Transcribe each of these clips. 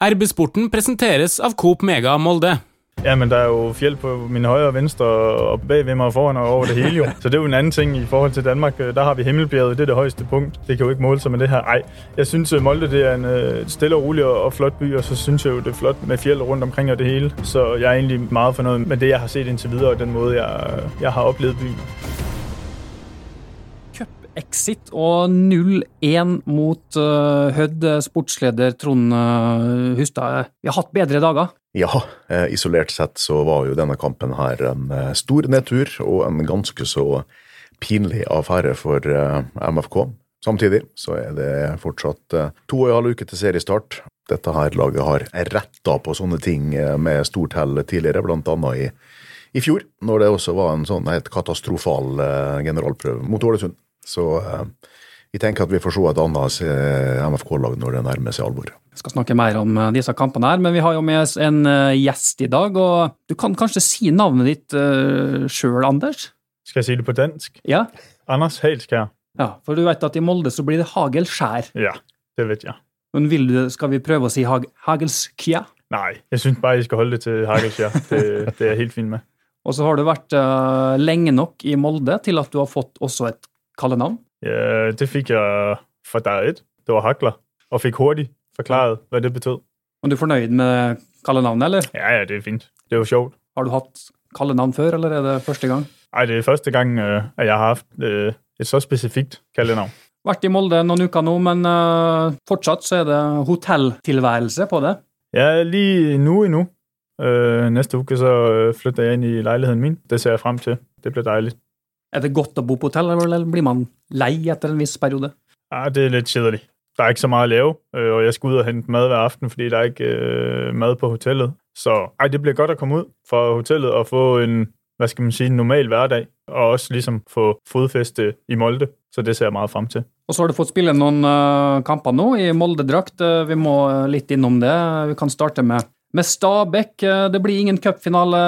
RB-sporten presenteres av Coop Mega Molde. Ja, men der er jo fjell på min højre og venstre, og bag ved mig og foran og over det hele jo. Så det er jo en anden ting i forhold til Danmark. Der har vi Himmelbjerget, det er det højeste punkt. Det kan jo ikke måle sig med det her. Ej, jeg synes øh, Molde det er en øh, stille og rolig og flot by, og så synes jeg jo, det er flot med fjeld rundt omkring og det hele. Så jeg er egentlig meget fornøjet med det, jeg har set indtil videre, og den måde, jeg, jeg har oplevet byen. Cup-exit og 0-1 mot uh, Hødd. Sportsleder Trond uh, Hustad. Vi har hatt bedre dager. Ja, eh, isolert sett så var jo denne kampen her en eh, stor nedtur og en ganske så pinlig affære for eh, MFK. Samtidig så er det fortsatt to og en halv uke til seriestart. Dette her laget har retta på sånne ting med stort hell tidligere, annet i, i fjor, når det også var en sånn helt katastrofal generalprøve mot Ålesund. Så vi tenker at vi får se et annet MFK-lag når det nærmer seg alvor. Vi skal snakke mer om eh, disse kampene her, men vi har jo med oss en eh, gjest i dag. og Du kan kanskje si navnet ditt uh, sjøl, Anders? Skal jeg si det på dansk? Ja. Anders Heilskjær. Ja, For du vet at i Molde så blir det Hagelskjær. Ja, det vet jeg. Men vil du, skal vi prøve å si hag, Hagelskjær? Nei, jeg syns bare jeg skal holde det til Hagelskjær. Det, det er jeg helt fin med. Og så har du vært uh, lenge nok i Molde til at du har fått også et kallenavn? Ja, det fikk jeg fra dag et. Det var Hakler. Og fikk hurtig forklaret hva det betød. Er du fornøyd med kallenavnet, eller? Ja, ja, det er fint. Det er jo sjovt. Har du hatt kallenavn før, eller er det første gang? Nei, det er første gang uh, jeg har hatt uh, et så spesifikt kallenavn. Vært i Molde noen uker nå, men uh, fortsatt så er det hotelltilværelse på det? Ja, lige nå i nå. neste uke så flytter jeg inn i leiligheten min. Det ser jeg frem til. Det blir deilig. Er det godt å bo på hotell, eller blir man lei etter en viss periode? Ja, det er litt kjedelig der er ikke så mye å lave, øh, og jeg skal ud og hente mad hver aften, fordi det er ikke uh, mad på hotellet. Så ej, det blir godt å komme ut fra hotellet og få en, hva skal man si, normal hverdag, og også liksom få fotfeste i Molde. Så det ser jeg meget frem til. Og så har du fått spille noen uh, kamper nå i Molde-drakt. Uh, vi må litt innom det. Vi kan starte med, med Stabæk. Det blir ingen cupfinale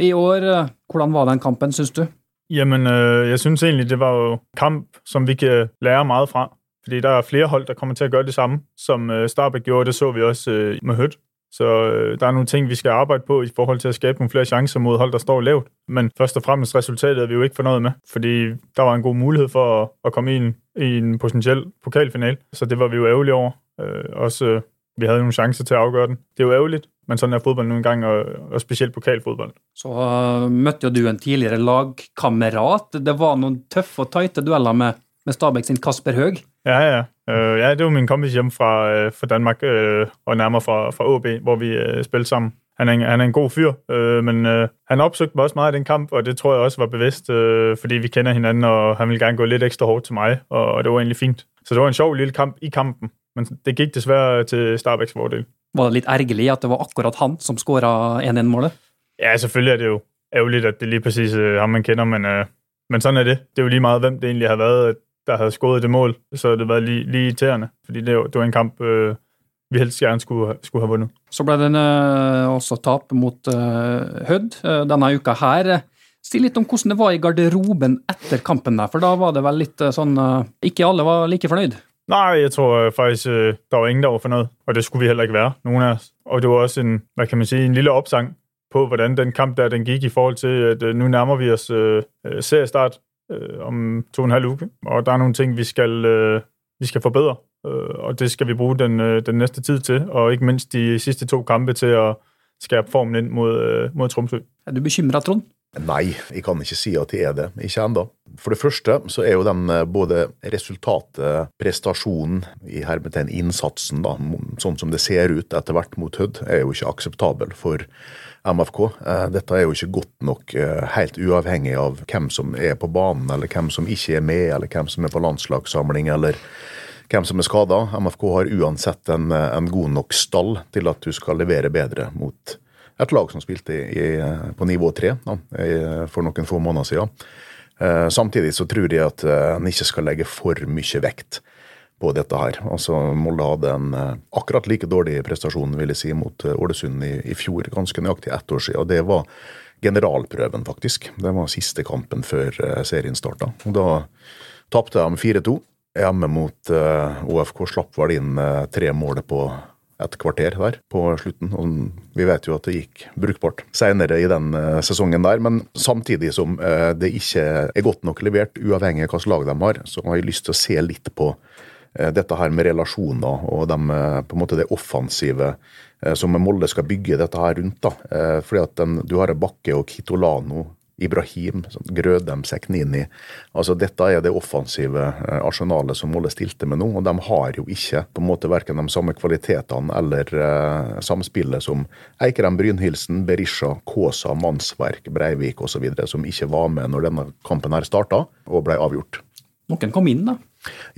i år. Hvordan var den kampen, syns du? Jamen, jeg synes egentlig det var jo kamp som vi kan lære meget fra. Fordi der er flere hold, der kommer til at gøre det samme, som øh, Starbæk gjorde. Det så vi også øh, med Hødt. Så øh, der er nogle ting, vi skal arbejde på i forhold til at skabe nogle flere chancer mod hold, der står lavt. Men først og fremmest resultatet er vi jo ikke fornøjet med, fordi der var en god mulighed for at, at komme i i en potentiel pokalfinal. Så det var vi jo ærgerlige over. Øh, også øh, vi havde nogle chancer til at afgøre den. Det er jo ærgerligt, men sånn er fodbold noen ganger, og, og specielt pokalfodbold. Så uh, møtte jo du en tidligere lagkammerat. Det var noen tøffe og tighte dueller med, med Stabæk sin Kasper Høeg. Ja, ja. Uh, ja, det var min kompis hjemme fra, øh, fra Danmark, og nærmere fra, fra OB, hvor vi spilte sammen. Han er, en, han er en god fyr, øh, men øh, han opsøgte mig også meget i den kamp, og det tror jeg også var bevidst, øh, fordi vi kender hinanden, og han ville gerne gå lidt ekstra hårdt til mig, og, og det var egentlig fint. Så det var en sjov lille kamp i kampen, men det gikk dessverre til Starbæks fordel. Var det litt ergerlig at det var akkurat han som skåra 1-1-målet? Ja, selvfølgelig er det jo ærgerligt, at det lige præcis øh, ham, man kender, men, øh, men sådan er det. Det er jo lige meget, hvem det egentlig har været der havde skåret det mål, så har det været lige, lige irriterende, fordi det, det var en kamp, øh, vi helst gjerne skulle, skulle ha vunnet. Så ble det øh, også tap mot øh, Hødd øh, denne uka her. Si litt om hvordan det var i garderoben etter kampen der, for da var det vel litt øh, sånn øh, Ikke alle var like fornøyd? Nej, jeg tror øh, faktisk, øh, der var ingen, der var fornøyd, og det skulle vi heller ikke være, nogen af os. Og det var også en, hvad kan man sige, en lille opsang på, hvordan den kamp der, den gik i forhold til, at øh, nu nærmer vi os øh, seriestart, øh, om to og en halv uke, og der er nogle ting, vi skal, øh, vi skal forbedre, øh, og det skal vi bruge den, øh, den næste tid til, og ikke mindst de sidste to kampe til at skærpe formen ind mod, øh, mod Tromsø. Er du bekymret, Trond? Nei, jeg kan ikke si at det er det. Ikke ennå. For det første så er jo den eh, både resultatet, prestasjonen, i hermetegn innsatsen, da, sånn som det ser ut etter hvert mot Hødd, er jo ikke akseptabel for MFK. Eh, dette er jo ikke godt nok eh, helt uavhengig av hvem som er på banen, eller hvem som ikke er med, eller hvem som er på landslagssamling, eller hvem som er skada. MFK har uansett en, en, god nok stall til at du skal levere bedre mot et lag som spilte i, på nivå tre for noen få måneder siden. Eh, samtidig så tror jeg at en ikke skal legge for mye vekt på dette her. Altså, Molde hadde en uh, akkurat like dårlig prestasjon vil jeg si, mot uh, Ålesund i, i, fjor, ganske nøyaktig ett år siden. og Det var generalprøven, faktisk. Det var siste kampen før uh, serien starta. Da tapte de 4-2 hjemme mot OFK. Slapp vel inn tre mål på et kvarter der på slutten. Og vi vet jo at det gikk brukbart senere i den uh, sesongen der. Men samtidig som uh, det ikke er godt nok levert, uavhengig av hvilket lag de har, så har jeg lyst til å se litt på dette her med relasjoner og de, på en måte det offensive som Molde skal bygge dette her rundt. da. Fordi at den, Du har Bakke og Kitolano Ibrahim, Grødem, Seknini. Altså, dette er det offensive eh, arsenalet som Molde stilte med nå. Og de har jo ikke på en måte verken de samme kvalitetene eller uh, samspillet som Eikrem Brynhildsen, Berisha, Kåsa, Mannsverk, Breivik osv., som ikke var med når denne kampen her starta og ble avgjort. Noen kom inn, da?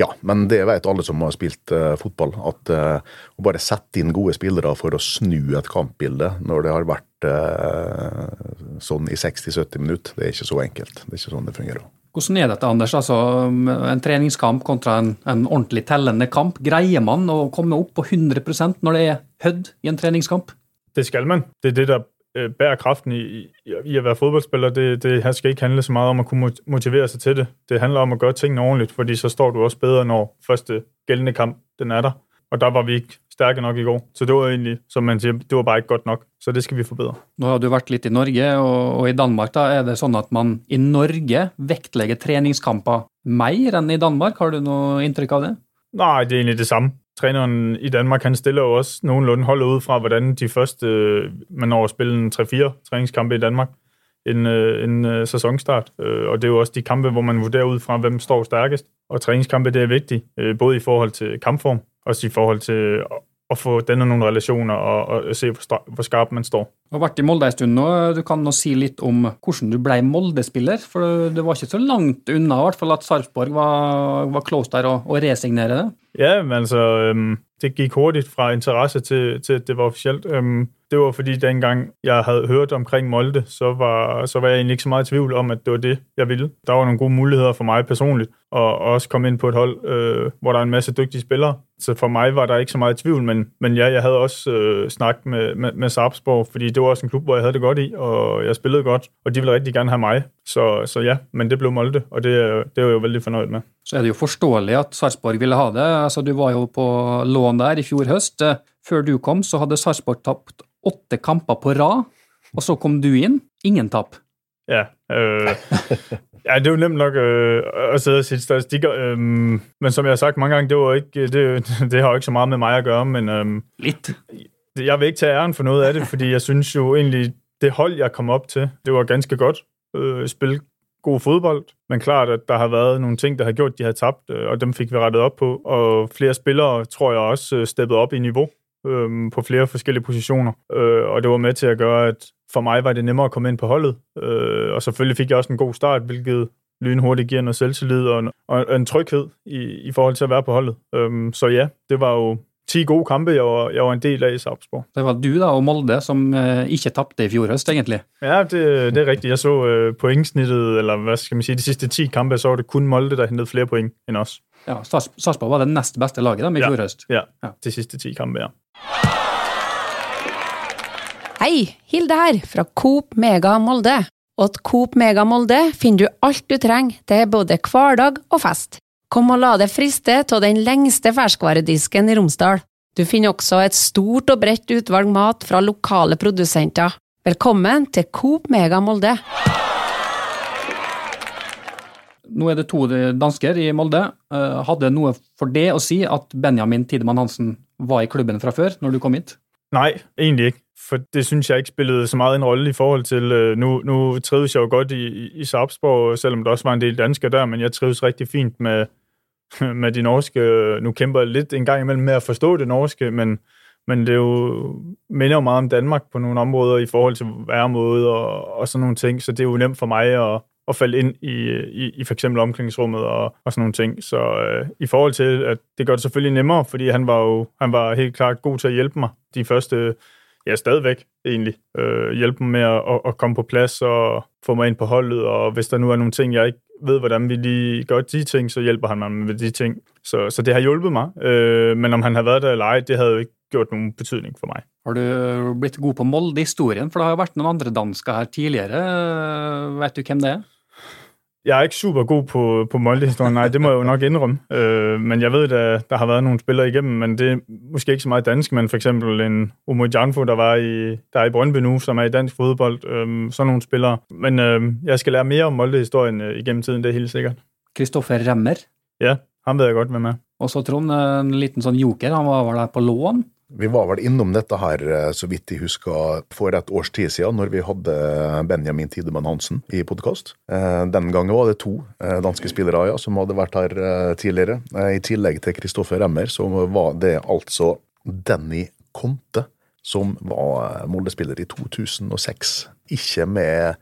Ja, men det vet alle som har spilt uh, fotball, at uh, å bare sette inn gode spillere for å snu et kampbilde når det har vært uh, sånn i 60-70 minutter, det er ikke så enkelt. Det er ikke sånn det fungerer. Hvordan er dette, Anders? Altså, en treningskamp kontra en, en ordentlig tellende kamp. Greier man å komme opp på 100% når det er Hødd i en treningskamp? Det skal man. Det er det der øh, bærer kraften i, i, at være fodboldspiller. Det, det skal ikke handle så meget om at kunne motivere sig til det. Det handler om at gøre tingene ordentligt, fordi så står du også bedre, når første gældende kamp den er der. Og der var vi ikke stærke nok i går. Så det var egentlig, som man siger, det var bare ikke godt nok. Så det skal vi forbedre. Nå har du vært litt i Norge, og, og i Danmark da er det sånn at man i Norge vektlegger treningskamper mer enn i Danmark. Har du noe inntrykk av det? Nej, det er egentlig det samme træneren i Danmark, han stiller jo også nogenlunde holdet ud fra, hvordan de første, man når at spille en 3-4 træningskampe i Danmark en, en sæsonstart. Og det er jo også de kampe, hvor man vurderer ud fra, hvem står stærkest. Og træningskampe, det er vigtigt, både i forhold til kampform, også i forhold til å få denne noen relasjoner og, og se hvor skarp man står. Du har vært i Molde en stund nå. Du kan nå si litt om hvordan du ble Molde-spiller. For det var ikke så langt unna i hvert fall at Sarpsborg var, var close der og, å resignere det. Ja, men altså Det gikk hurtigt fra interesse til, til at det var officielt. Øhm, det var fordi dengang jeg hadde hørt omkring Molde, så var, så var jeg egentlig ikke så meget i tvivl om, at det var det, jeg ville. Der var nogle gode muligheder for mig personligt, og også komme ind på et hold, øh, hvor der er en masse dygtige spillere. Så for mig var der ikke så meget i tvivl, men, men ja, jeg havde også øh, snakket med, med, med Sarpsborg, fordi det var også en klub, hvor jeg havde det godt i, og jeg spillede godt, og de ville rigtig gerne have mig. Så, så ja, men det blev Molde, og det, det var jeg jo veldig fornøyd med. Så er det jo forståelig at Sarpsborg ville ha det. Altså, du var jo på lån der i fjor høst. Før du kom, så hadde Sarpsborg tapt åtte kamper på rad, og så kom du inn. Ingen tap. Ja, øh, ja, det er jo nemt nok øh, at sidde og sige statistikker, øh, men som jeg har sagt mange gange, det, var ikke, det, det har jo ikke så meget med mig at gøre, men øh, Litt. jeg vil ikke tage æren for noget af det, fordi jeg synes jo egentlig, det hold, jeg kom op til, det var ganske godt. Øh, spille god fodbold, men klart, at der har været nogle ting, der har gjort, at de havde tabt, øh, og dem fik vi rettet op på, og flere spillere, tror jeg også, øh, steppet op i niveau øh, på flere forskellige positioner. Øh, og det var med til at gøre, at for mig var det nemmere at komme ind på holdet. Øh, og selvfølgelig fik jeg også en god start, hvilket lynhurtigt giver noget selvtillid og en, og en tryghed i, i forhold til at være på holdet. Øh, så ja, det var jo ti gode kampe jeg var, jeg var en del av i Sarpsborg. Det var du da og Molde som øh, ikke tapte i fjor høst, egentlig? Ja, det, det er riktig. Jeg så øh, pointsnittet, eller hva skal man si, de siste ti kampe, så var det kun Molde, der hentet flere poeng enn oss. Ja, Sarpsborg var det nest beste laget med i Ja. fjor høst. Ja, de siste ti kampe, ja. Hei, Hilde her, fra Coop Mega Molde. Og til Coop Mega Molde finner du alt du trenger til både hverdag og fest. Kom og la deg friste av den lengste ferskvaredisken i Romsdal. Du finner også et stort og bredt utvalg mat fra lokale produsenter. Velkommen til Coop Mega Molde. Nå er det to dansker i Molde. Eh, Hadde noe for det å si at Benjamin Tidemann Hansen var i klubben fra før, når du kom hit? Nej, egentlig ikke. For det synes jeg ikke spillede så meget en rolle i forhold til... Nå nu, trives jeg jo godt i, i, Sarpsborg, selvom der også var en del danskere der, men jeg trives rigtig fint med, med de norske. Nu kæmper jeg lidt en gang imellem med at forstå det norske, men, men det er jo, minder jo meget om Danmark på nogle områder i forhold til væremåde og, og sådan nogle ting, så det er jo nemt for mig at, at falde ind i, i, i for eksempel omklædningsrummet og, og sådan nogle ting. Så øh, i forhold til, at det gør det selvfølgelig nemmere, fordi han var jo han var helt klart god til at hjælpe mig de første, ja stadigvæk egentlig, øh, hjælpe mig med at, at, at komme på plads og få mig ind på holdet, og hvis der nu er nogle ting, jeg ikke ved, hvordan vi lige gør de ting, så hjælper han mig med de ting. Så, så det har hjulpet mig, øh, men om han har været der eller ej, det havde jo ikke gjort nogen betydning for mig. Har du blitt god på Molde-historien? For det har jo vært noen andre dansker her tidligere. Vet du hvem det er? Jeg er ikke super god på, på Molde-historien, nej, det må jeg jo nok indrømme. Øh, men jeg ved, der, der har været nogle spillere igennem, men det er måske ikke så meget dansk, men for eksempel en Omo Janfo, der, var i, der er i Brøndby nu, som er i dansk fodbold. Øh, sådan nogle spillere. Men øh, jeg skal lære mere om Molde-historien øh, igennem tiden, det er helt sikkert. Kristoffer Remmer. Ja, ham ved jeg godt, hvem er. Og så Trond, en liten sånn joker. Han var var der på lån. Vi var vel innom dette her, eh, så vidt jeg husker, for et års tid siden, når vi hadde Benjamin Tidemann Hansen i podkast. Den gangen var det to eh, danske spillere ja, som hadde vært her eh, tidligere. I tillegg til Kristoffer Remmer, så var det altså Denny Conte, som var Molde-spiller i 2006. Ikke med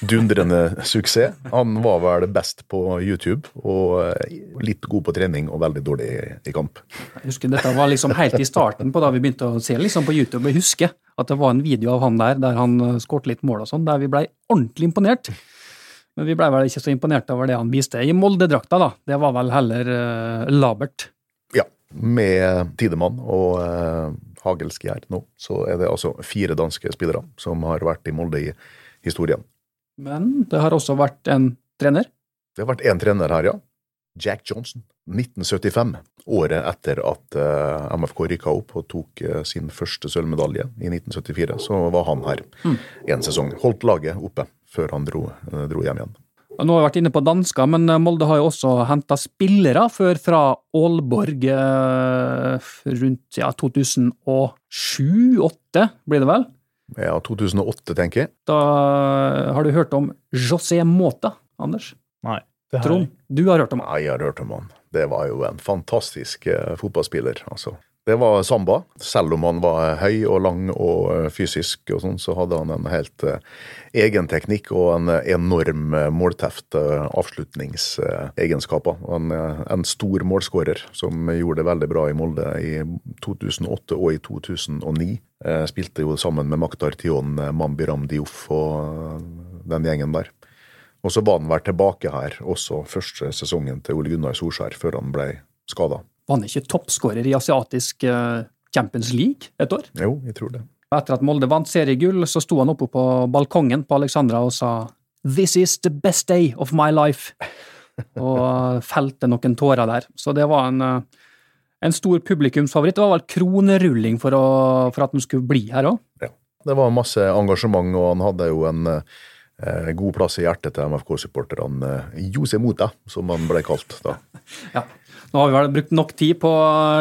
dundrende suksess. Han var vel best på YouTube, og litt god på trening og veldig dårlig i kamp. Jeg husker Dette var liksom helt i starten på da vi begynte å se liksom på YouTube. Jeg husker at det var en video av han der der han skåret litt mål og sånn, der vi blei ordentlig imponert. Men vi blei vel ikke så imponert over det han viste i Molde-drakta, da. Det var vel heller uh, labert. Ja, med Tidemann og uh, Hagelsgjerd nå, så er det altså fire danske spillere som har vært i Molde i historien. Men det har også vært en trener? Det har vært én trener her, ja. Jack Johnson. 1975, året etter at uh, MFK rykka opp og tok uh, sin første sølvmedalje i 1974, så var han her mm. en sesong. Holdt laget oppe før han dro, uh, dro hjem igjen. Nå har vi vært inne på dansker, men Molde har jo også henta spillere før fra Aalborg rundt ja, 2007-2008, blir det vel? Ja, 2008, tenker jeg. Da har du hørt om José Mota, Anders? Nei. det Trond, du har hørt om han? Ja, jeg har hørt om han. Det var jo en fantastisk eh, fotballspiller, altså. Det var samba. Selv om han var høy og lang og eh, fysisk, og sånn, så hadde han en helt uh, egen teknikk og en enorm uh, målteft avslutningsegenskaper. En, en stor målskårer som gjorde det veldig bra i Molde i 2008 og i 2009. Spilte jo sammen med Maktar Tion, Mambiram Dioff og den gjengen der. Og så var han vel tilbake her også første sesongen til Ole Gunnar Solskjær, før han ble skada. Var han ikke toppskårer i asiatisk Champions League et år? Jo, jeg tror det. Etter at Molde vant seriegull, så sto han oppe på balkongen på Alexandra og sa This is the best day of my life. og felte noen tårer der. Så det var en, en stor publikumsfavoritt. Det var vel kronerulling for, å, for at han skulle bli her òg. Ja. Det var masse engasjement, og han hadde jo en eh, god plass i hjertet til MFK-supporterne. Eh, Jose Mota, som han ble kalt da. ja. Nå har vi vel brukt nok tid på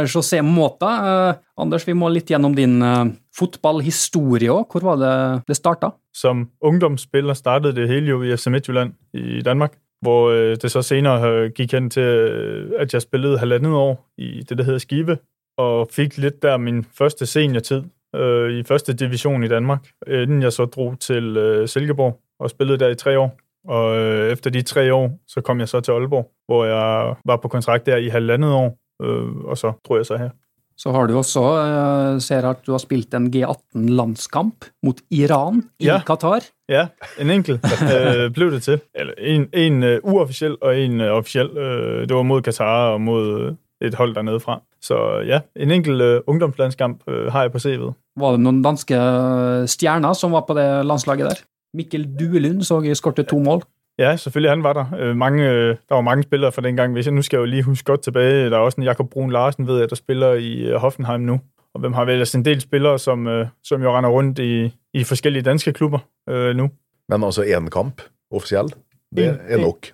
José Mota. Eh, Anders, vi må litt gjennom din eh, fotballhistorie òg. Hvor var det det starta? Som ungdomsspiller startet det hele jo i FC Midtjylland i Danmark, hvor øh, det så senere gikk hen til øh, at jeg spilte halvandet år i det det heter Skive, og fikk litt der min første seniortid øh, i første divisjon i Danmark, innen jeg så dro til øh, Silkeborg og spillede der i tre år. Og øh, efter de tre år, så kom jeg så til Aalborg, hvor jeg var på kontrakt der i halvandet år, øh, og så dro jeg så her. Så har du også, øh, ser at du har spilt en G18-landskamp mot Iran i Ja. Qatar. Ja, en enkelt øh, blev det til. Eller en, en øh, uofficiel og en øh, officiel. Øh, det var mod Katar og mod øh, et hold dernede fra. Så ja, en enkelt øh, ungdomslandskamp øh, har jeg på CV'et. Var det noen danske eh, stjerner som var på det landslaget der? Mikkel Duelund så jeg skåret to mål. Ja, selvfølgelig han var der. Øh, mange, øh, der var mange spillere fra den gang. Hvis jeg nu skal jeg jo lige huske godt tilbage, der er også en Jakob Brun Larsen, ved jeg, der spiller i øh, Hoffenheim nu. Og hvem har vel altså en del spillere, som, som jo render rundt i, i forskellige danske klubber øh, nu. Men altså én kamp offisielt, det er nok.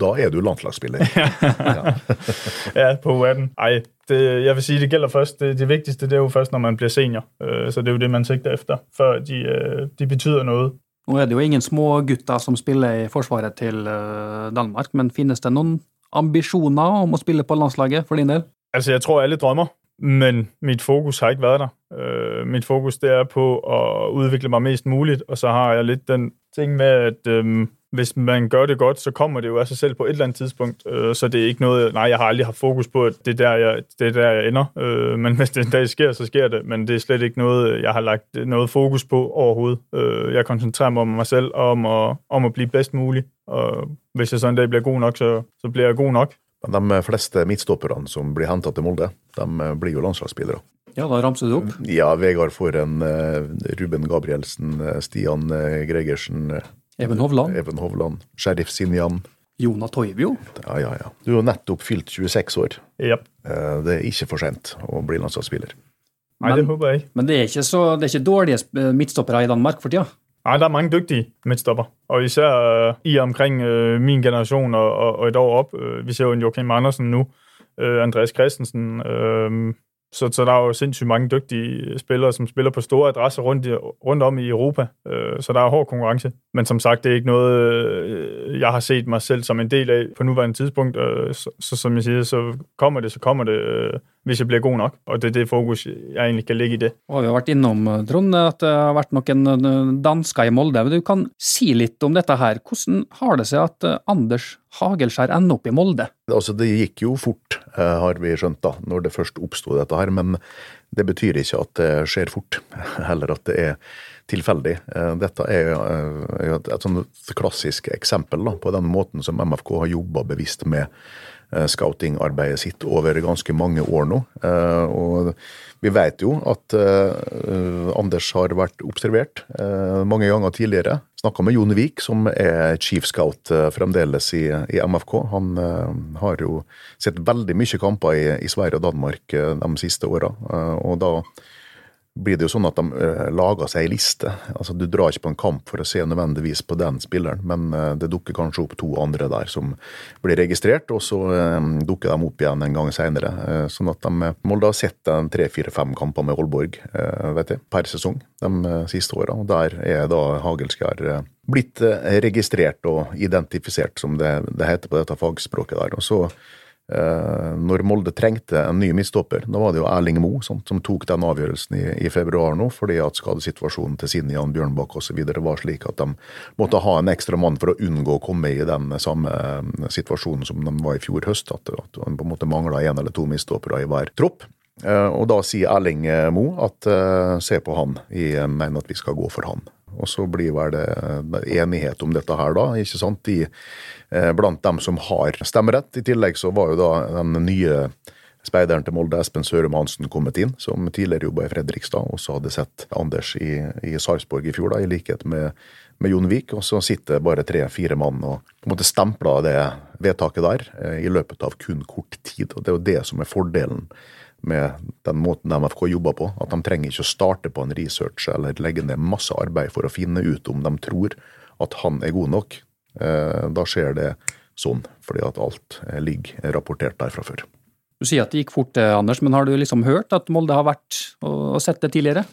Da er du landslagsspiller. ja. Ja, på U18. Ej, det, jeg vil sige, det gælder først. Det, det vigtigste, det er jo først, når man bliver senior. Øh, så det er jo det, man sigter efter, før de, øh, de betyder noget. Nå er det jo ingen små gutter som spiller i forsvaret til eh, Danmark, men finnes det noen ambisjoner om å spille på landslaget for din del? Altså, jeg tror, alle drømmer, men mitt fokus har ikke vært der. Uh, mitt fokus, det er på å udvikle meg mest mulig, og så har jeg litt den ting med, at øh, hvis man gør det godt, så kommer det jo af sig selv på et eller andet tidspunkt. Øh, så det er ikke noget, nej, jeg har aldrig haft fokus på, at det er der, jeg, det er der, jeg ender. Øh, men hvis det en dag sker, så sker det. Men det er slet ikke noget, jeg har lagt noget fokus på overhovedet. Øh, jeg koncentrerer mig om mig selv og om at, om at blive bedst mulig. Og hvis jeg så en dag bliver god nok, så, så bliver jeg god nok. Men de fleste midtstopperne som blir henta til Molde, de blir jo landslagsspillere. Ja, da ramser du opp. Ja, Vegard Forhen, eh, Ruben Gabrielsen, Stian Gregersen, Even Hovland. Even Hovland, Sheriff Sinjan. Jona Toivio. Ja, ja, ja. Du har nettopp fylt 26 år. Ja. Eh, Det er ikke for sent å bli landslagsspiller. Nei, Men- det håper jeg. Men det er ikke, så, det er ikke dårlige sp- midtstoppere i Danmark for tida. Nei, det er mange dyktige midtstopper, og især uh, i og omkring uh, min generasjon og, og, og et år opp. Uh, vi ser jo en Joachim Andersen nå. Andreas Christensen, så, så der er jo sindssygt mange dygtige spillere, som spiller på store adresser rundt, i, rundt om i Europa, øh, så der er hård konkurrence. Men som sagt, det er ikke noget, øh, jeg har set mig selv som en del af på nuværende tidspunkt, øh, så, så som jeg siger, så kommer det, så kommer det, øh, hvis jeg blir god nok, og det er det fokus, jeg egentlig ikke ligger i det. Og vi har vært innom, eh, Trond, at det har vært noen eh, dansker i Molde. Men du kan si litt om dette her. Hvordan har det seg at eh, Anders Hagelskjær ender opp i Molde? Altså, det gikk jo fort, har vi skjønt, da, når det først oppsto dette her. Men det betyr ikke at det skjer fort, heller at det er tilfeldig. Dette er et, et klassisk eksempel da, på den måten som MFK har jobba bevisst med scoutingarbeidet sitt over ganske mange år nå. Eh, Og vi vet jo at eh, Anders har vært observert eh, mange ganger tidligere. Snakka med Jon Vik, som er chief scout eh, fremdeles i, i MFK. Han eh, har jo sett veldig mye kamper i, i Sverige og Danmark eh, de siste åra. Eh, og da blir det jo sånn at de eh, lager seg ei liste. Altså Du drar ikke på en kamp for å se nødvendigvis på den spilleren, men eh, det dukker kanskje opp to andre der som blir registrert, og så eh, dukker de opp igjen en gang seinere. Sånn at de Molde har sett tre-fire-fem kamper med Aalborg eh, vet jeg, per sesong de siste åra. Der er da Hagelskjær blitt registrert og identifisert, som det, det heter på dette fagspråket der. Og så når Molde trengte en ny midtstopper, da var det jo Erling Moe som, som tok den avgjørelsen i, i februar nå, fordi at skadesituasjonen til Sinni, Jan Bjørnbakk osv. var slik at de måtte ha en ekstra mann for å unngå å komme i den samme eh, situasjonen som de var i fjor høst, at, de på en måte mangla én eller to midtstoppere i hver tropp. Eh, Og da sier Erling Mo at eh, se på han, jeg mener at vi skal gå for han. Og så blir vel det enighet om dette her, da, ikke sant, de, eh, blant dem som har stemmerett. I tillegg så var jo da den nye speideren til Molde, Espen Sørum Hansen, kommet inn, som tidligere jobba i Fredrikstad, og så hadde sett Anders i, i Sarpsborg i fjor, da, i likhet med, med Jon. Og så sitter bare tre-fire mann og på en måte stempler det vedtaket der eh, i løpet av kun kort tid. Og det er jo det som er fordelen med den måten MFK jobber på. At de trenger ikke å starte på en research eller legge ned masse arbeid for å finne ut om de tror at han er god nok. Eh, Da skjer det sånn, fordi at alt ligger rapportert der fra før. Du sier at det gikk fort, eh, Anders, men har du liksom hørt at Molde har vært og, sett det tidligere?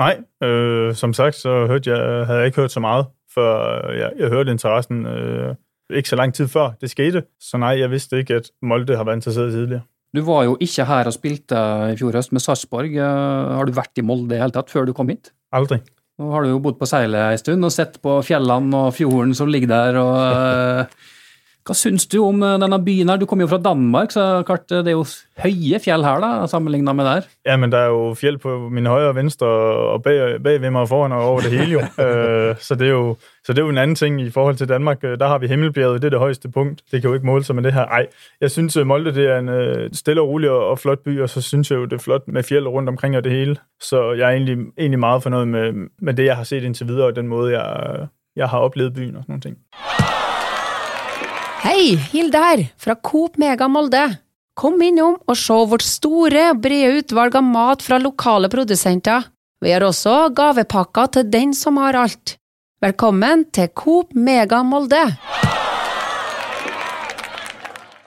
Nei, øh, som sagt, så hørte jeg, hadde jeg ikke hørt så meget, før jeg, jeg hørte interessen øh, ikke så lang tid før det skete. Så nei, jeg visste ikke, at Molde har vært interessert tidligere. Du var jo ikke her og spilte i fjor høst med Sarpsborg. Eh, Har du vært i Molde i hele tatt før du kom hit? Aldri. Nå har du jo bodd på seilet en stund og sett på fjellene og fjorden som ligger der. og Hva syns du om eh, denne byen her? Du kommer jo fra Danmark, så klart eh, det er jo høye fjell her da, sammenlignet med der. Ja, men der er jo fjell på min høyre og venstre, og bag, bag ved mig og foran og over det hele jo. øh, så, det er jo så det er jo en annen ting i forhold til Danmark. Øh, Der har vi Himmelbjerget, det er det høyeste punkt. Det kan jo ikke måle seg med det her. Nei, jeg synes, Molde det er en øh, stille og rolig og, flott by, og så synes jeg jo, det er flott med fjell rundt omkring og det hele. Så jeg er egentlig, egentlig meget fornøyd med, med det, jeg har sett inntil videre, og den måde, jeg, jeg har oplevet byen og sånne ting. Hei, Hilde her, fra Coop Mega Molde. Kom innom og se vårt store og brede utvalg av mat fra lokale produsenter. Vi har også gavepakker til den som har alt. Velkommen til Coop Mega Molde.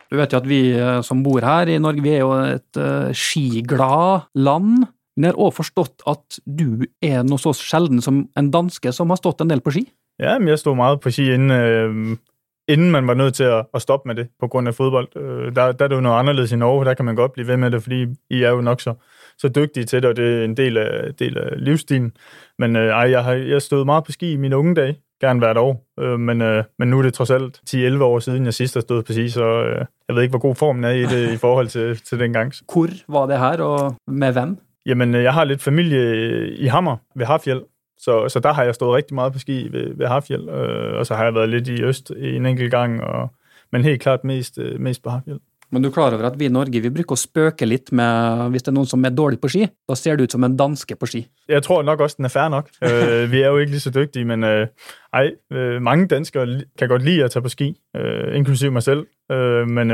Du vet jo at vi eh, som bor her i Norge, vi er jo et uh, skiglad land. Men jeg har også forstått at du er noe så sjelden som en danske som har stått en del på ski. Ja, men jeg står mye på ski, inden, øh, inden man var nødt til at, at stoppe med det på grund af fodbold. Øh, der, der er det jo noget anderledes i Norge, der kan man godt blive ved med det, fordi I er jo nok så, så dygtige til det, og det er en del af, del af livsstilen. Men øh, ej, jeg har jeg stod meget på ski i mine unge dage, gerne hvert år, øh, men, øh, men nu er det trods alt 10-11 år siden, jeg sidst har stået på ski, så øh, jeg ved ikke, hvor god formen er i det i forhold til, til dengang. Hvor var det her, og med hvem? Jamen, øh, jeg har lidt familie i Hammer ved Harfjeld, så, så der har jeg stået rigtig meget på ski ved, ved Harfjeld, øh, og så har jeg været lidt i Øst en enkelt gang, og, men helt klart mest, øh, mest på Harfjeld. Men du er klar over at vi i Norge vi bruker å spøke litt med hvis det er noen som er dårlig på ski. Da ser det ut som en danske på ski. Jeg tror nok også, den er fair nok. Uh, vi er jo ikke lige så dyktige, men uh, ej, uh, mange danskere kan godt lide å ta på ski, uh, inklusiv meg selv. Men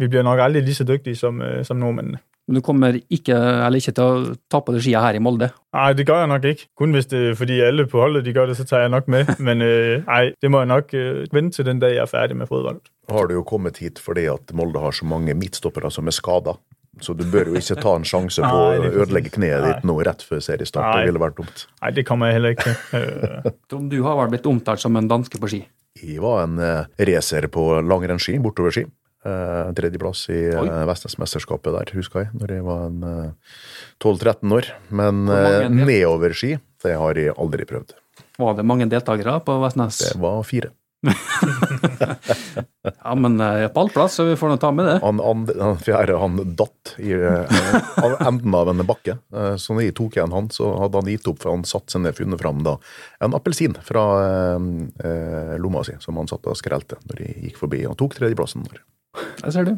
vi blir nok aldri lige så dyktige som, som nordmennene. Men du kommer ikke, ikke til å ta på deg skia her i Molde. Nei, det gør jeg nok ikke. Kun hvis det er, fordi alle på holdet de gør det, så tar jeg nok med. Men nei, det må jeg nok vente til den dag, jeg er ferdig med fodbold. Har du jo kommet hit fordi at Molde har så mange midtstoppere som er skada. Så du bør jo ikke ta en sjanse på Nei, å ødelegge kneet ditt nå rett før seriestart. Nei. Det ville vært dumt. Nei, det kan man heller ikke. Øh, du har vel blitt omtalt som en danske på ski. Jeg var en uh, racer på langrennsski, bortoverski. Uh, tredjeplass i uh, Vestnesmesterskapet Vestlandsmesterskapet der, husker jeg, når jeg var en eh, 12-13 år. Men uh, eh, er nedoverski, det har jeg aldri prøvd. Var det mange deltakere på Vestnes? Det var fire. Ja, men på all plass, så vi får nå ta med det. Han, han, han fjerde han datt i eh, av enden av en bakke. Eh, Så når jeg tok igjen han, så hadde han gitt opp, for han satte seg ned og funnet fram da en appelsin fra eh, eh, lomma si, som han satt og skrelte når de gikk forbi. Han tok tredjeplassen. Der ser du.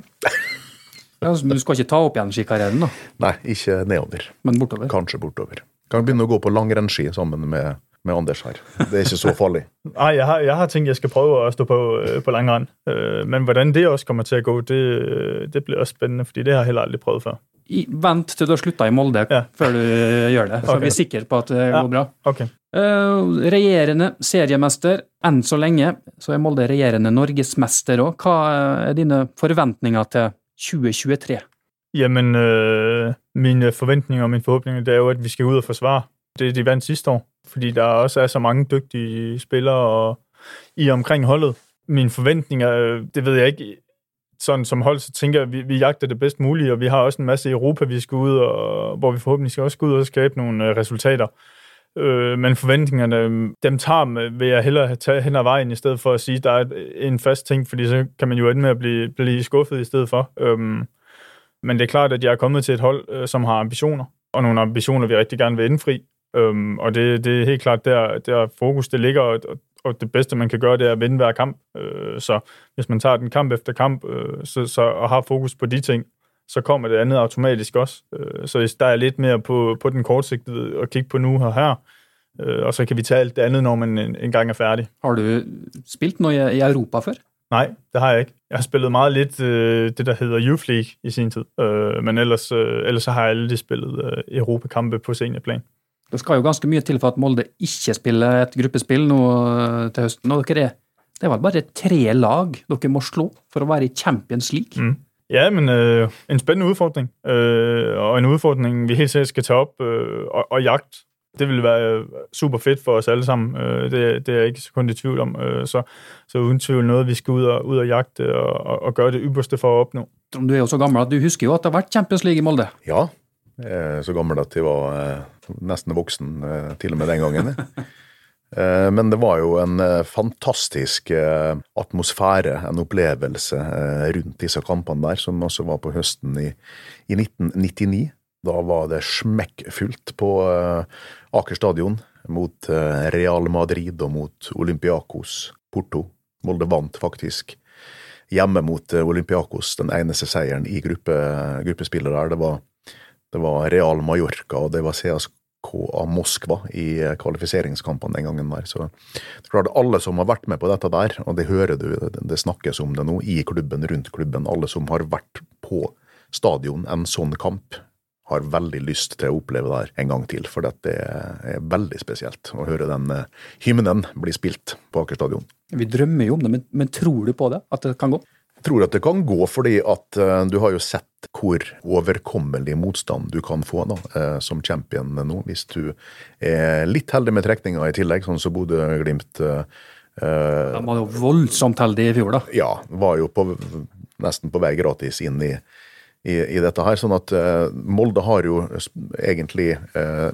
Ja, så du skal ikke ta opp igjen skikarrieren, da, Nei, ikke nedover. men bortover. Kanskje bortover. Kan begynne å gå på langrennsski sammen med, med Anders her. Det er ikke så farlig. Nei, jeg har, jeg har tenkt jeg skal prøve å stå på, øh, på langrenn. Øh, men hvordan det også kommer til å gå, det, øh, det blir også spennende, fordi det har jeg heller aldri prøvet før. I, vent til du har slutta i Molde Ja. før du gjør det, så okay. vi er sikre på at det Ja. går bra. Okay. Uh, regjerende seriemester. Enn så lenge så er Molde regjerende norgesmester òg. Hva er dine forventninger til 2023? Jamen, øh, mine forventninger og mine forhåbninger, det er jo, at vi skal ut og forsvare det, de vant sidste år. Fordi der også er så mange dygtige spillere og, i omkring holdet. Mine forventninger, det ved jeg ikke. Sådan som hold, så tænker jeg, at vi, vi jagter det bedst mulige, og vi har også en masse i Europa, vi skal ud, og, hvor vi forhåbentlig skal også gå ud og skabe nogle øh, resultater. Øh, men forventningerne, dem tager med- vil jeg hellere tage hen ad vejen, i stedet for at sige, at der er en fast ting, fordi så kan man jo ende med at blive, blive skuffet i stedet for. Øhm, men det er klart, at jeg er kommet til et hold, øh, som har ambitioner, og nogle ambitioner, vi rigtig gerne vil indfri. Øhm, og det, det er helt klart der, der fokus det ligger, og, og, det bedste, man kan gøre, det er at vinde hver kamp. Øh, så hvis man tager den kamp efter kamp, øh, så, så, og har fokus på de ting, så kommer det andet automatisk også. Øh, så hvis der er lidt mere på, på den kortsigtede og kigge på nu og her, øh, og så kan vi tage alt det andet, når man en, en gang er færdig. Har du spilt noe i i Europa før? Nej, det har jeg ikke. Jeg har spillet meget lidt øh, det, der hedder Youth League i sin tid. Øh, men ellers, øh, ellers så har jeg aldrig spillet øh, Europakampe på seniorplan. Det skal jo ganske mye til for at Molde ikke spiller et gruppespill nå eh, til høsten. Og dere er, det er vel bare tre lag dere må slå for å være i Champions League? Mm. Ja, men øh, en spennende utfordring. Øh, og en utfordring vi helt sikkert skal ta opp øh, og, og jagt. Det vil være superfett for oss alle sammen. Øh, det, det er jeg ikke sekund i tvivl om. Øh, så, så uden tvivl noe vi skal ut og, ut og jakte og, og, og gøre det ypperste for å oppnå. Du er jo så gammel at du husker jo at det har vært Champions League i Molde. Ja, jeg er så gammel at jeg var eh, nesten voksen eh, til og med den gangen. Eh, Men det var jo en eh, fantastisk eh, atmosfære, en opplevelse eh, rundt disse kampene der, som også var på høsten i, i 1999. Da var det smekkfullt på eh, Aker stadion mot eh, Real Madrid og mot Olympiakos Porto. Molde vant faktisk hjemme mot eh, Olympiakos, den eneste seieren i gruppe, gruppespillet der. Det var, det var Real Mallorca og det var CSKA Moskva i eh, kvalifiseringskampene den gangen der. Så det er klart alle som har vært med på dette der, og det hører du, det, snakkes om det nå i klubben, rundt klubben, alle som har vært på stadion en sånn kamp, har veldig lyst til å oppleve det her en gang til, for dette er veldig spesielt å høre den eh, hymnen bli spilt på Aker stadion. Vi drømmer jo om det, men, men tror du på det? At det kan gå? Jeg tror at det kan gå, fordi at eh, du har jo sett hvor overkommelig motstand du kan få da, eh, som champion nå, hvis du er litt heldig med trekninga i tillegg, sånn som Bodø-Glimt eh, eh, De var jo voldsomt heldige i fjor, da. ja, var jo på, nesten på vei gratis inn i, i, i dette her. Sånn at eh, Molde har jo egentlig eh,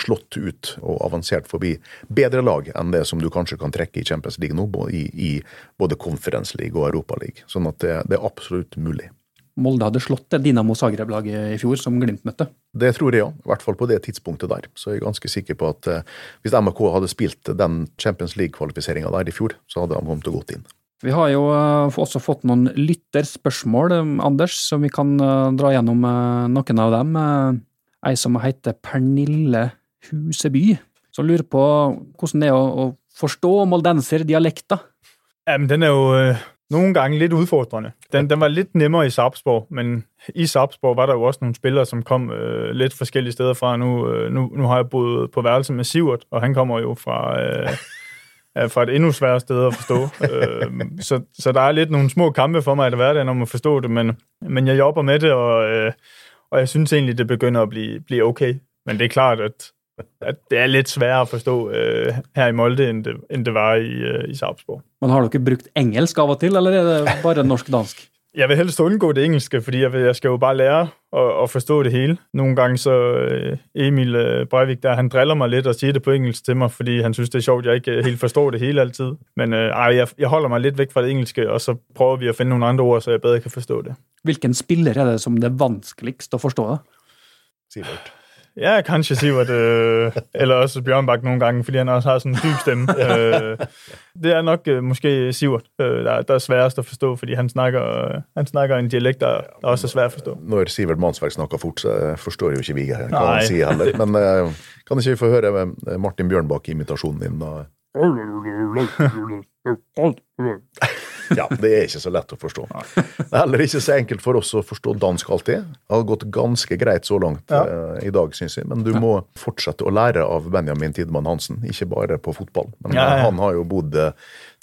slått ut og avansert forbi bedre lag enn det som du kanskje kan trekke i Champions League nå, i, i både Conference League og Europa League. Sånn at det, det er absolutt mulig. Molde hadde slått det Dinamo Zagreb-laget i fjor, som Glimt møtte. Det tror jeg, ja. I hvert fall på det tidspunktet der. Så jeg er ganske sikker på at eh, hvis MRK hadde spilt den Champions League-kvalifiseringa der i fjor, så hadde de kommet til å gått inn. Vi har jo eh, også fått noen lytterspørsmål, eh, Anders, som vi kan eh, dra gjennom noen av dem. Ei som heter Pernille Huseby, som lurer på hvordan det er å, forstå Ja, men den er jo noen ganger litt utfordrende. Den, den var litt nemmere i Sarpsborg, men i Sarpsborg var der jo også noen spillere, som kom lidt forskellige steder fra. Nå, har jeg boet på værelse med Sivert, og han kommer jo fra, øh, er fra et endnu sværere sted at forstå. øh, så, så der er lidt nogle små kampe for mig i hverdagen om at forstå det, men, men jeg jobber med det, og, øh, og jeg synes egentlig, det begynder at blive, blive okay. Men det er klart, at, at det er lidt sværere at forstå uh, her i Molde, end det, end det var i, uh, i Sarpsborg. Men har dere brukt engelsk av og til, eller er det bare norsk-dansk? Jeg vil helst undgå det engelske, fordi jeg, vil, jeg skal jo bare lære å at forstå det hele. Nogle gange så øh, Emil øh, Breivik, der, han driller mig lidt og siger det på engelsk til mig, fordi han synes, det er sjovt, jeg ikke øh, helt forstår det hele altid. Men øh, ej, jeg, jeg holder mig lidt væk fra det engelske, og så prøver vi at finde nogle andre ord, så jeg bedre kan forstå det. Hvilken spiller er det som det er vanskeligst å forstå? Sivert. Ja, kanskje Sivert, øh, eller også Bjørnbakk nogle gange, fordi han også har sådan en dyb stemme. øh, det er nok øh, måske Sivert, øh, der, der er sværest at forstå, fordi han snakker, øh, han snakker en dialekt, der, der også er svær at forstå. Når Sivert Mansverk snakker fort, så eh, forstår jo ikke vi hva han sier heller. Men øh, kan ikke vi få høre med Martin Bjørnbakk-imitasjonen din, da? Ja, det er ikke så lett å forstå. Det er heller ikke så enkelt for oss å forstå dansk alltid. Det har gått ganske greit så langt Ja. eh, i dag, syns jeg. Men du må fortsette å lære av Benjamin Tidemann Hansen, ikke bare på fotball. Men Ja, ja. eh, han har jo bodd eh,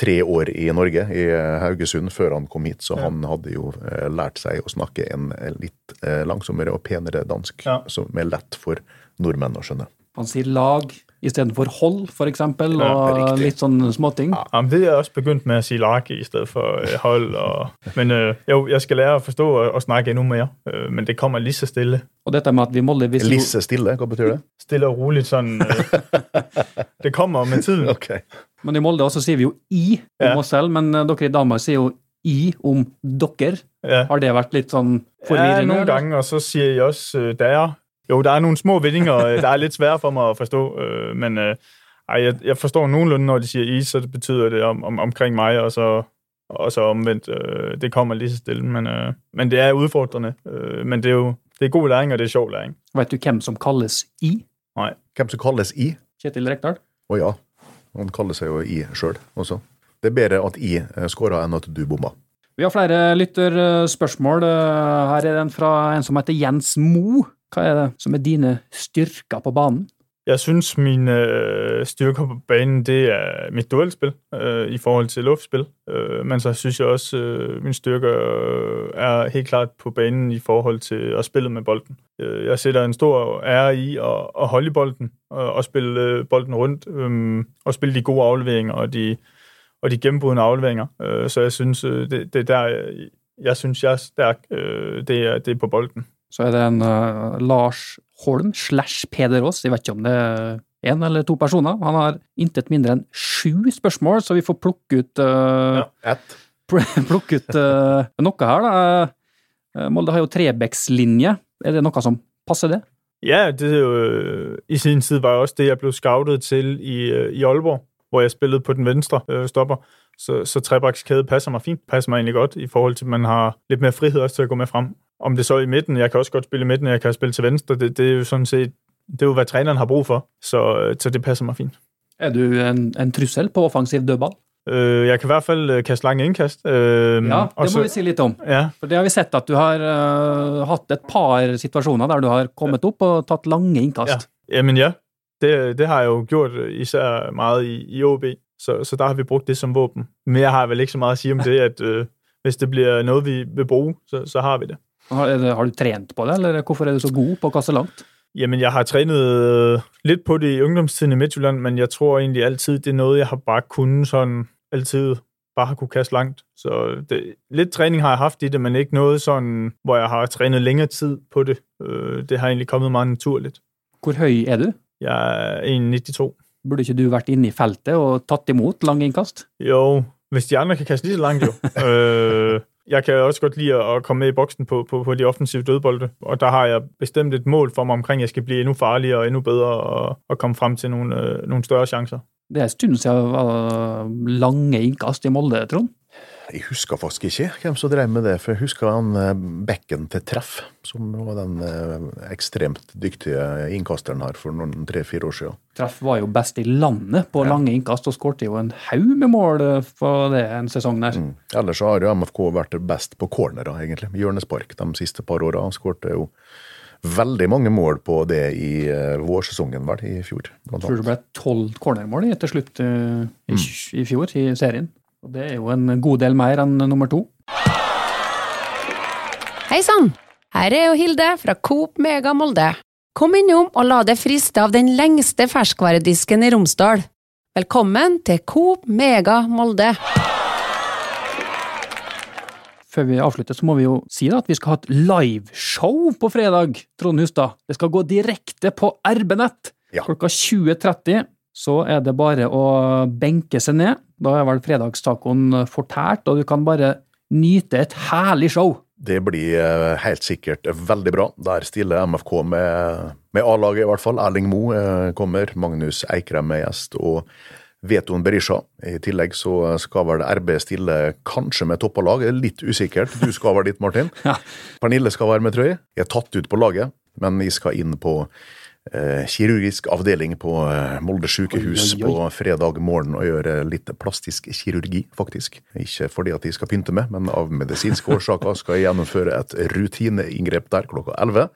tre år i Norge, i Haugesund, før han kom hit, så han hadde jo lært seg å snakke en litt langsommere og penere dansk, Ja. som er lett for nordmenn å skjønne. Han sier lag istedenfor hold, for eksempel, Ja, og litt sånn småting. Jamen, det har jeg også begynt med å si lake i stedet for øh, hold. Og, men øh, jo, jeg skal lære å forstå og, og snakke enda mer, øh, men det kommer litt så stille. Og dette med at vi måler hvis... Lisse stille, hva betyr det? Stille og rolig sånn Øh, det kommer med tiden. Ok. Men i Molde også sier vi jo i om Ja. oss selv, men dere i Danmark sier jo i om dere. Ja. Har det vært litt sånn Ja, forvirrende? Ja, noen ganger. og så sier jeg også der. Jo, der er nogle små vendinger, øh, der er lidt svære for mig at forstå, øh, men øh, ej, jeg, jeg forstår nogenlunde, når de siger I, så det betyder det om, om, omkring mig, og så, og så omvendt. Øh, det kommer lige så stille, men, øh, men det er udfordrende. Øh, men det er jo det er god læring, og det er sjov læring. Vet du hvem som kalles i? Nej. Hvem som kalles I? Kjetil Rekdal? Å ja, han kaller seg jo I sjøl også. Det er bedre at I eh, skåra enn at du bomma. Vi har flere lytterspørsmål. Eh, Her er den fra en som heter Jens Mo. Hva er det som er dine styrker på banen? Jeg synes, mine øh, styrker på banen, det er mitt duellspill øh, i forhold til luftspill. Øh, men så synes jeg også, øh, mine styrker er helt klart på banen i forhold til å spille med bolden. Jeg setter en stor ære i å, at holde bolden og, spille bolden rundt og spille de gode avleveringer og de, og de gennembrudende afleveringer. Øh, så jeg synes, øh, det, det er der, jeg, syns jeg er stærk. Øh, det, er, det er på bolden. Så er det en uh, Lars Holm slash Peder Aas. Jeg vet ikke om det er én eller to personer. Han har intet mindre enn sju spørsmål, så vi får plukke ut, uh, ja, plukke ut uh, noe her. da. Molde har jo Trebekslinje. Er det noe som passer det? Ja, det er jo, i sin tid var også det, jeg ble scoutet til i, i Aalborg, hvor jeg spilte på den venstre øh, stopper. Så, så trebakskæde passer meg fint. Passer meg egentlig godt i forhold til, at man har litt mer frihet også til å gå med frem. Om det så er i midten, jeg kan også godt spille i midten, jeg kan spille til venstre, det, det er jo sådan set, det er jo, hvad træneren har brug for. Så, øh, så det passer mig fint. Er du en, en trussel på offensiv dødball? Øh, jeg kan i hvert fald øh, kaste lange indkast. Øh, Ja, det det må vi si litt om. Ja, For det har vi sett at du har eh, hatt et par situasjoner der du har kommet opp og tatt lange innkast. Jamen ja, det, det har jeg jo gjort især meget i, i OB, så, så der har vi brugt det som våben. jeg har vel ikke så meget at sige om det, at hvis det bliver noget, vi vil bruge, så, så har vi det. Har, har du trent på det, eller hvorfor er du så god på å kaste langt? Jamen, jeg har trænet litt lidt på det i ungdomstiden i Midtjylland, men jeg tror egentlig altid, det er noget, jeg har bare kunnet sådan altid bare har kunnet kaste langt. Så det, lidt træning har jeg haft i det, men ikke noget sådan, hvor jeg har trænet længere tid på det. Øh, det har egentlig kommet meget naturligt. Hvor høy er du? Jeg er 1,92. Burde ikke du vært inne i feltet og tatt imot lange innkast? Jo, hvis de andre kan kaste lige så langt jo. øh, jeg kan også godt lide at komme med i boksen på, på, på de offensive dødbolde, og der har jeg bestemt et mål for mig omkring, at jeg skal blive endnu farligere og endnu bedre og, og komme frem til nogle, øh, nogle større chancer. Det er en stund siden det var lange innkast i Molde, Trond. Jeg husker faktisk ikke hvem som drev med det, for jeg husker han eh, bekken til treff, som var den eh, ekstremt dyktige innkasteren her for noen tre-fire år siden. Treff var jo best i landet på lange innkast, og skårte jo en haug med mål eh, på det en sesong der. Mm. Ellers har jo MFK vært best på cornerer, egentlig. Hjørnespark de siste par åra. Han skårte jo veldig mange mål på det i vårsesongen, vel, i fjor. Blant tror det ble tolv cornermål til slutt i, mm. i fjor i serien. Og Det er jo en god del mer enn nummer to. Hei sann! Her er jo Hilde fra Coop Mega Molde. Kom innom og la deg friste av den lengste ferskvaredisken i Romsdal. Velkommen til Coop Mega Molde. Før vi avslutter, så må vi jo si da at vi skal ha et liveshow på fredag, Trond Hustad. Det skal gå direkte på RB-nett Ja. klokka 20.30. Så er det bare å benke seg ned. Da er vel fredagstacoen fortært, og du kan bare nyte et herlig show. Det blir eh, helt sikkert veldig bra. Der stiller MFK med, med A-laget, i hvert fall. Erling Moe eh, kommer, Magnus Eikrem er gjest, og Veton Berisha. I tillegg så skal vel RB stille kanskje med toppa lag, litt usikkert. Du skal være dit, Martin. Ja. Pernille skal være med, tror jeg. Jeg er tatt ut på laget, men vi skal inn på eh, kirurgisk avdeling på eh, Molde sykehus Oi, oi, oi. på fredag morgen og gjøre litt plastisk kirurgi, faktisk. Ikke fordi at de skal pynte med, men av medisinske årsaker skal jeg gjennomføre et rutineinngrep der klokka 11.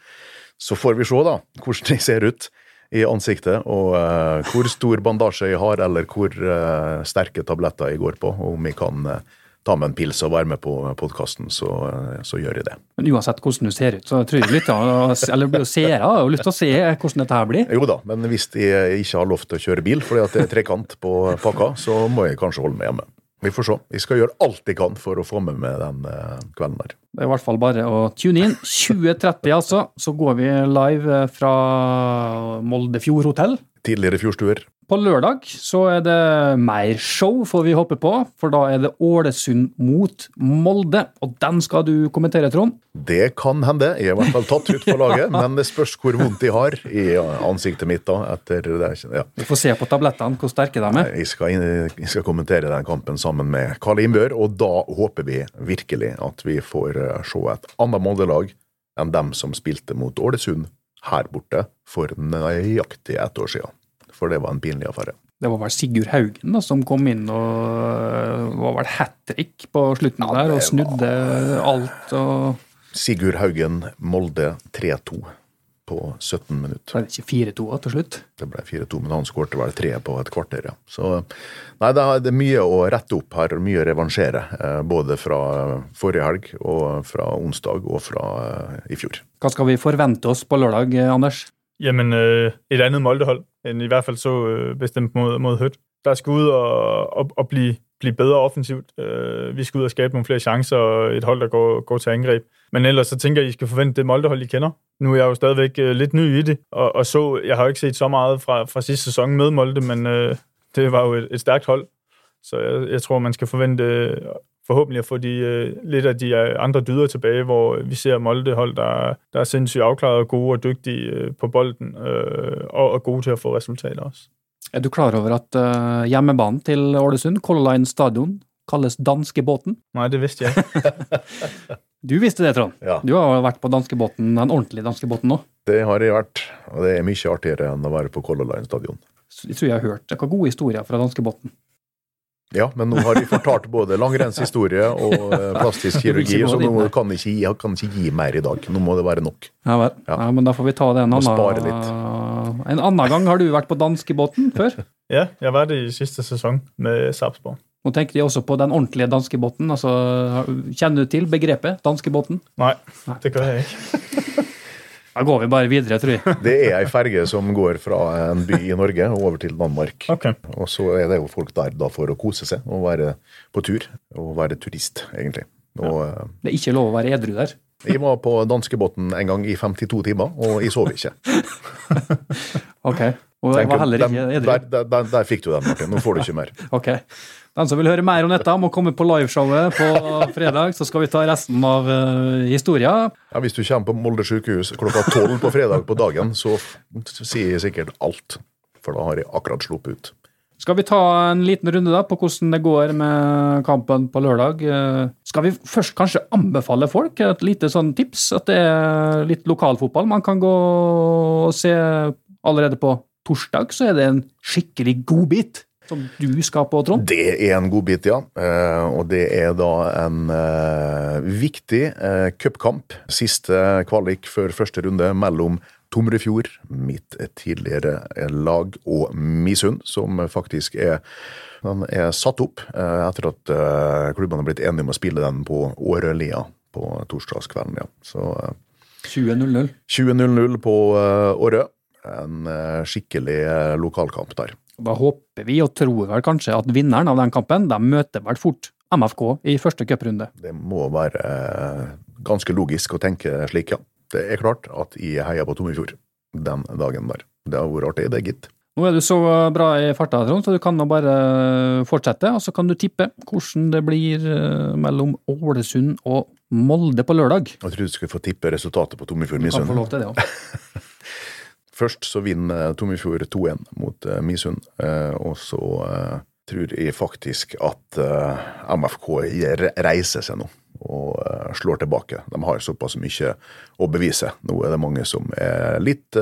Så får vi se da hvordan de ser ut i ansiktet, og uh, hvor stor bandasje jeg har, eller hvor uh, sterke tabletter jeg går på. Og om jeg kan eh, ta med en pils og være med på podkasten, så, eh, så gjør jeg det. Men uansett hvordan du ser ut, så tror jeg lytterne, eller seere har lyst til å se hvordan dette her blir. Jo da, men hvis jeg ikke har lov til å kjøre bil fordi at det er trekant på pakka, så må jeg kanskje holde meg hjemme. Vi får se. Vi skal gjøre alt jeg kan for å få med meg den eh, kvelden der. Det er i hvert fall bare å tune inn. 2030, altså. Så går vi live fra Moldefjord hotell. Tidligere fjordstuer. På lørdag så er det mer show, får vi håpe på, for da er det Ålesund mot Molde. Og den skal du kommentere, Trond. Det kan hende. Jeg er i hvert fall tatt ut på laget, men det spørs hvor vondt de har i ansiktet mitt da. etter det. Ja. Vi får se på tablettene hvor sterke de er. Jeg skal, jeg skal kommentere den kampen sammen med Karl Innbør, og da håper vi virkelig at vi får eh, se et annet Molde-lag enn dem som spilte mot Ålesund her borte for nøyaktig ett år siden. For det var en pinlig affære. Det var vel Sigurd Haugen da, som kom inn og var vel hat trick på slutten Ja, der, og snudde snudde alt. og Sigurd Haugen, Molde 3-2 på 17 minutter. Ble det ikke 4-2 da, til slutt? Det ble 4-2, men han skårte vel tre på et kvarter, ja. Så nei, det er mye å rette opp her, mye å revansjere. eh, Både fra forrige helg, og fra onsdag, og fra eh, i fjor. Hva skal vi forvente oss på lørdag, eh, Anders? Jamen, et andet Moldehold, end i hvert fald så øh, bestemt mod, mod Hødt. Der skal ud og, og, og blive, blive bedre offensivt. Øh, vi skal ud og skabe nogle flere chancer, og et hold, der går, går til angreb. Men ellers så tænker jeg, at I skal forvente det Moldehold, I kender. Nu er jeg jo stadigvæk øh, lidt ny i det, og, og så, jeg har jo ikke set så meget fra, fra sidste sæson med Molde, men øh, det var jo et, et stærkt hold. Så jeg, jeg tror, man skal forvente øh, forhåbentlig at få de, øh, lidt af de øh, andre dyder tilbage, hvor vi ser Molde-hold, der, der er sindssygt afklaret og gode og dygtige øh, på bolden, øh, og, og gode til at få resultater også. Er du klar over at øh, hjemmebanen til Ålesund, Color Line Stadion, kalles danskebåten? Nei, det visste jeg. Du visste det, Trond. Ja. Du har vært på danskebåten, den ordentlige danskebåten nå. Det har jeg vært, og det er mye artigere enn å være på Color Line stadion. Jeg tror jeg har hørt. Hva gode historier fra danskebåten. Ja, men nå har de fortalt både langrennshistorie og eh, plastisk kirurgi, så nå kan ikke, jeg kan ikke gi mer i dag. Nå må det være nok. Ja vel. Ja. Ja. men da får vi ta det en annen, spare en annen gang. Har du vært på danskebåten før? Ja, jeg var det i siste sesong med Sarpsborg. Nå tenker jeg også på den ordentlige danskebåten. Altså, kjenner du til begrepet danskebåten? Nei, det gjør jeg ikke. Da går vi bare videre, tror jeg. Det er ei ferge som går fra en by i Norge og over til Danmark. Okay. Og så er det jo folk der da for å kose seg og være på tur. Og være turist, egentlig. Og ja. Det er ikke lov å være edru der. jeg var på danskebåten en gang i 52 timer, og jeg sov ikke. Ok. Og jeg var heller ikke edru. Der, der, der, der fikk du den, Martin. Nå får du ikke mer. Ok. Den som vil høre mer om dette, må komme på liveshowet på fredag, så skal vi ta resten av uh, historia. Ja, Hvis du kommer på Molde sykehus klokka tolv på fredag på dagen, så sier jeg sikkert alt. For da har jeg akkurat sluppet ut. Skal vi ta en liten runde da på hvordan det går med kampen på lørdag? Eh, Skal vi først kanskje anbefale folk et lite sånn tips? At det er litt lokalfotball man kan gå og se allerede på torsdag, så er det en skikkelig godbit som du skal på, Trond. Det er en godbit, ja. Eh, og det er da en eh, viktig eh, cupkamp. Siste kvalik før første runde mellom Tomrefjord, mitt tidligere lag, og Misund, som faktisk er, er satt opp etter at klubbene har blitt enige om å spille den på Årølia på torsdagskvelden. Ja. Så eh, 20.00. 20.00 på Årø. En eh, skikkelig eh, lokalkamp der. Da håper vi og tror vel kanskje at vinneren av den kampen de møter vel fort MFK i første cuprunde. Det må være eh, ganske logisk å tenke slik, ja. Det er klart at jeg heier på Tomrefjord den dagen der. Det har vært artig, det, gitt. Nå er du så bra i farta, Trond, så du kan nå bare fortsette, og så kan du tippe hvordan det blir mellom Ålesund og Molde på lørdag. Jeg trodde du skulle få tippe resultatet på Tomrefjord Du kan få lov til det òg. Først så vinner Tomrefjord 2-1 mot eh, Misund, eh, og så eh, tror jeg faktisk at MFK reiser seg nå og slår tilbake. De har såpass mye å bevise. Nå er det mange som er litt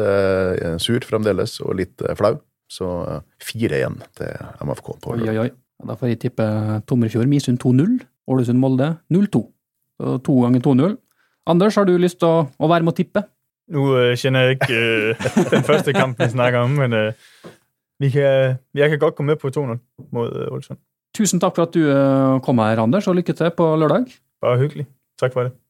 sur fremdeles, og litt flau. Så eh, 4-1 til MFK. på Oi, oi, oi. Da får jeg tippe Tomrefjord Misund 2-0, Ålesund Molde 0-2. Så to ganger 2-0. Anders, har du lyst til å, å være med å tippe? Nu øh, kender jeg ikke øh, den første kamp, vi snakker om, men øh, vi kan, jeg kan godt gå med på 2-0 mod øh, Olsson. Tusen takk for at du eh, kom her, Anders, og lykke til på lørdag. Bare hyggelig. Takk for det.